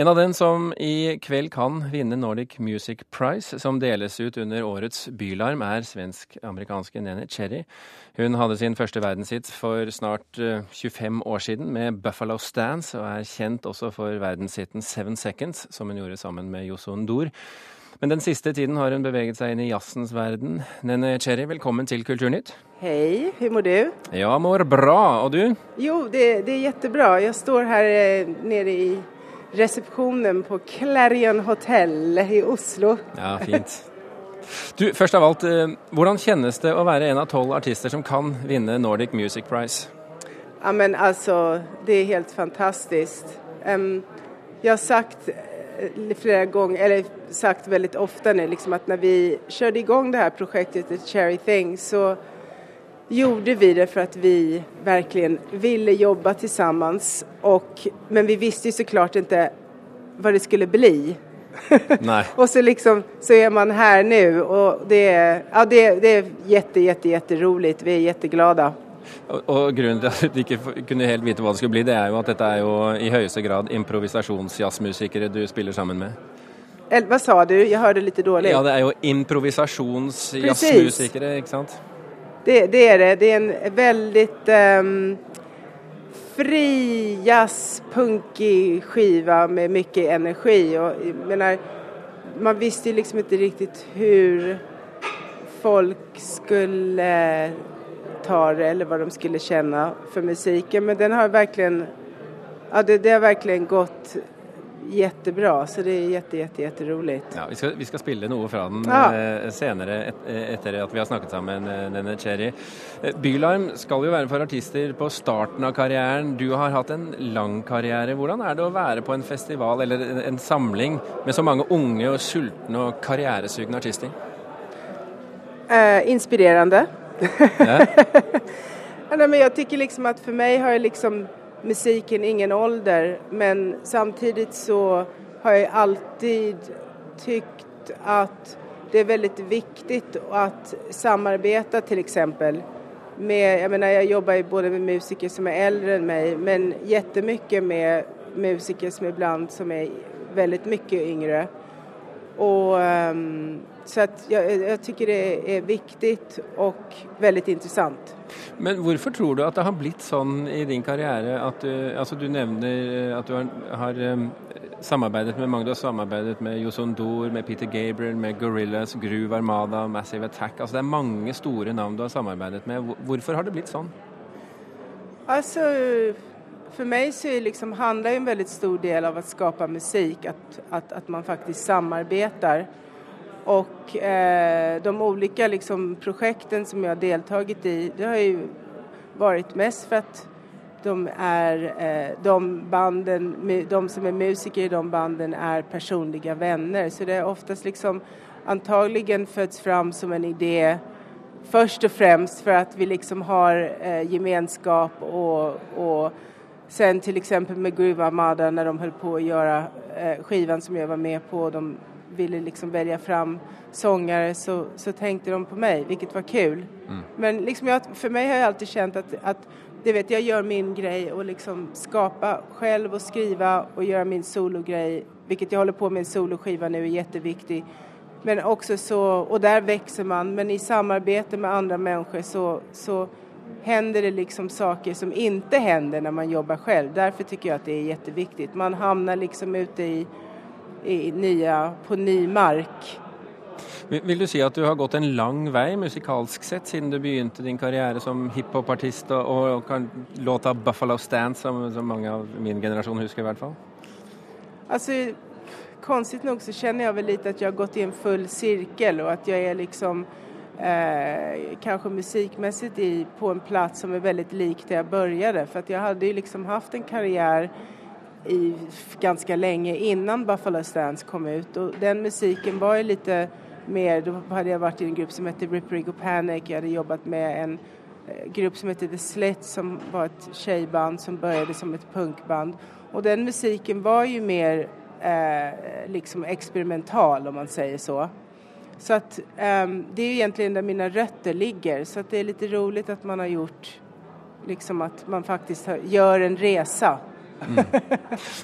En av dem som i kväll kan vinna Nordic Music Prize, som deles ut under årets Bylarm, är svensk-amerikanske Nene Cherry. Hon hade sin första verdenshit för snart 25 eh, år sedan med Buffalo Stance, och är känd också för verdenshiten Seven Seconds, som hon gjorde sammen med Joson Dor. Men den sista tiden har hon beveget sig in i jazzens värld. Nene Cherry, välkommen till Kulturnytt. Hej, hur mår du? Jag mår bra, och du? Jo, det, det är jättebra. Jag står här eh, nere i receptionen på Clarion Hotel i Oslo. Ja, fint. Du, först av allt, hur eh, känns det att vara en av tolv artister som kan vinna Nordic Music Prize? Ja, men alltså, det är helt fantastiskt. Um, jag har sagt eh, flera gånger, eller sagt väldigt ofta nu, liksom att när vi körde igång det här projektet, The Cherry Thing, så gjorde vi det för att vi verkligen ville jobba tillsammans. Och, men vi visste ju såklart inte vad det skulle bli. Nej. och så liksom så är man här nu och det är, ja, det, det är jätte, jätte, jätteroligt. Vi är jätteglada. Och, grunden till att du inte kunde helt veta vad det skulle bli, det är ju att detta är ju i högsta grad improvisationsjazzmusiker du spelar samman med. vad sa du? Jag hörde lite dåligt. Ja, det är ju improvisationsjazzmusiker, inte sant? Det, det, är det. Det är en väldigt um, fri jazzpunkig skiva med mycket energi. Och, menar, man visste ju liksom inte riktigt hur folk skulle ta det eller vad de skulle känna för musiken. Men den har verkligen, ja, det, det har verkligen gått jättebra, så det är jätte, jätte, jätteroligt. Ja, vi, ska, vi ska spela något från den ja. Eh, senare et, efter att vi har snackat sammen denne eh, Cherry. Eh, Bylarm ska ju vara för artister på starten av karriären. Du har haft en lång karriär. Hur är det att vara på en festival eller en samling med så många unga och sultna och karriärsugna artister? Eh, inspirerande. Ja. ja, men jag tycker liksom att för mig har det liksom musiken ingen ålder men samtidigt så har jag alltid tyckt att det är väldigt viktigt att samarbeta till exempel med, jag menar jag jobbar ju både med musiker som är äldre än mig men jättemycket med musiker som ibland som är väldigt mycket yngre. Och ehm, så att jag, jag, tycker det är viktigt och väldigt intressant. Men varför tror du att det har blivit så i din karriär? Att eh, du, alltså du nämner eh, att du har, har eh, um, samarbetat med många, du har samarbetat med Josson Dor, med Peter Gabriel, med Gorillaz, Groove Armada, Massive Attack. Alltså det är många stora namn du har samarbetat med. Varför har det blivit så? Alltså, för mig så är liksom, handlar en väldigt stor del av att skapa musik, att, att, att man faktiskt samarbetar. Och eh, de olika liksom, projekten som jag har deltagit i, det har ju varit mest för att de är, eh, de banden, de som är musiker i de banden är personliga vänner. Så det är oftast liksom antagligen föds fram som en idé först och främst för att vi liksom har eh, gemenskap och, och sen till exempel med Groove Armada när de höll på att göra eh, skivan som jag var med på, de ville liksom välja fram sångare så, så tänkte de på mig, vilket var kul. Mm. Men liksom jag, för mig har jag alltid känt att, att det vet, jag gör min grej och liksom skapa själv och skriva och göra min sologrej, vilket jag håller på med en soloskiva nu är jätteviktig. Men också så, och där växer man, men i samarbete med andra människor så, så händer det liksom saker som inte händer när man jobbar själv. Därför tycker jag att det är jätteviktigt. Man hamnar liksom ute i i nya, på ny mark. Vill du säga att du har gått en lång väg musikaliskt sett sedan du började din karriär som hiphopartist och, och kan låta Buffalo Stance som, som många av min generation huskar i alla fall? Alltså, konstigt nog så känner jag väl lite att jag har gått i en full cirkel och att jag är liksom eh, kanske musikmässigt i, på en plats som är väldigt lik där jag började för att jag hade ju liksom haft en karriär i ganska länge innan Buffalo Stance kom ut. Och den musiken var ju lite mer, då hade jag varit i en grupp som hette Rip Rig och Panic, jag hade jobbat med en eh, grupp som hette The Slit som var ett tjejband som började som ett punkband. Och den musiken var ju mer eh, liksom experimental om man säger så. Så att eh, det är egentligen där mina rötter ligger. Så att det är lite roligt att man har gjort liksom att man faktiskt gör en resa. Mm.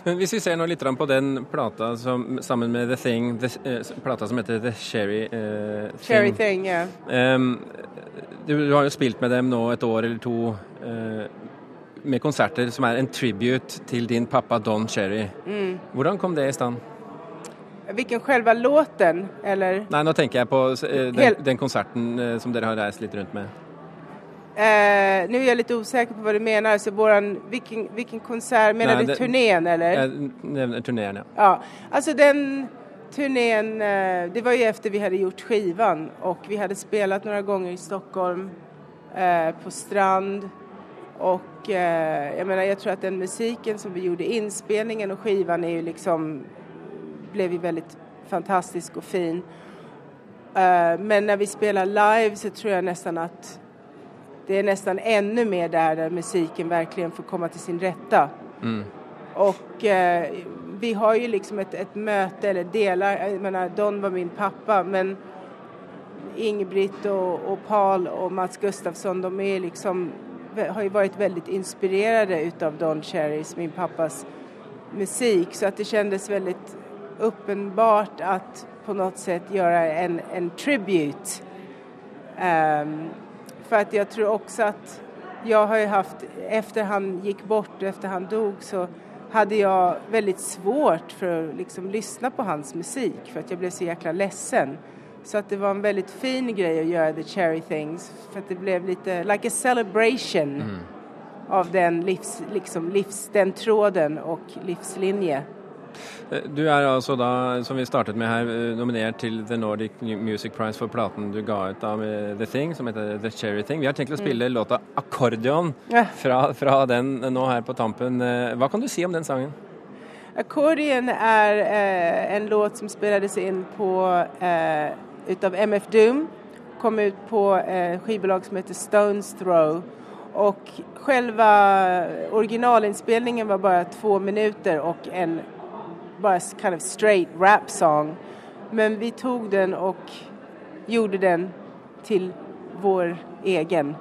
Men hvis vi ser nå litt på den plata som, sammen med The Thing, the, uh, plata som heter The Cherry uh, Thing. Cherry Thing. Yeah. Um, du, du, har jo spilt med dem nå et år eller to uh, med konserter som er en tribute til din pappa Don Cherry. Mm. Hvordan kom det i stand? Vilken själva låten eller? Nej, nu tänker jag på den, den konserten som dere har reist lite runt med. Eh, nu är jag lite osäker på vad du menar, så våran, vilken, vilken konsert, menar Nej, du det, turnén eller? Eh, turnén ja. ja. Alltså den turnén, eh, det var ju efter vi hade gjort skivan och vi hade spelat några gånger i Stockholm, eh, på Strand och eh, jag menar jag tror att den musiken som vi gjorde, inspelningen och skivan är ju liksom, blev ju väldigt fantastisk och fin. Eh, men när vi spelar live så tror jag nästan att det är nästan ännu mer där, där musiken verkligen får komma till sin rätta. Mm. Och eh, vi har ju liksom ett, ett möte, eller delar, jag menar Don var min pappa men Ingbritt och, och Paul och Mats Gustafsson de är liksom, har ju varit väldigt inspirerade utav Don Cherrys, min pappas musik så att det kändes väldigt uppenbart att på något sätt göra en, en tribute um, för att jag tror också att jag har ju haft, efter han gick bort, efter han dog så hade jag väldigt svårt för att liksom lyssna på hans musik för att jag blev så jäkla ledsen. Så att det var en väldigt fin grej att göra The Cherry Things för att det blev lite like a celebration mm. av den, livs, liksom livs, den tråden och livslinje. Du er altså da, som vi startet med her, eh, nominert til The Nordic Music Prize for platen du ga ut da med The Thing, som heter The Cherry Thing. Vi har tenkt å spille mm. låta 'Akkordeon' fra, fra, den nå her på tampen. Eh, hva kan du si om den sangen? Accordion är eh, en låt som spelades in på, eh, utav MF Doom, kom ut på eh, skivbolag som heter Stones Throw och själva originalinspelningen var bara två minuter och en bara kind of straight rap song. Men vi tog den och gjorde den till vår egen.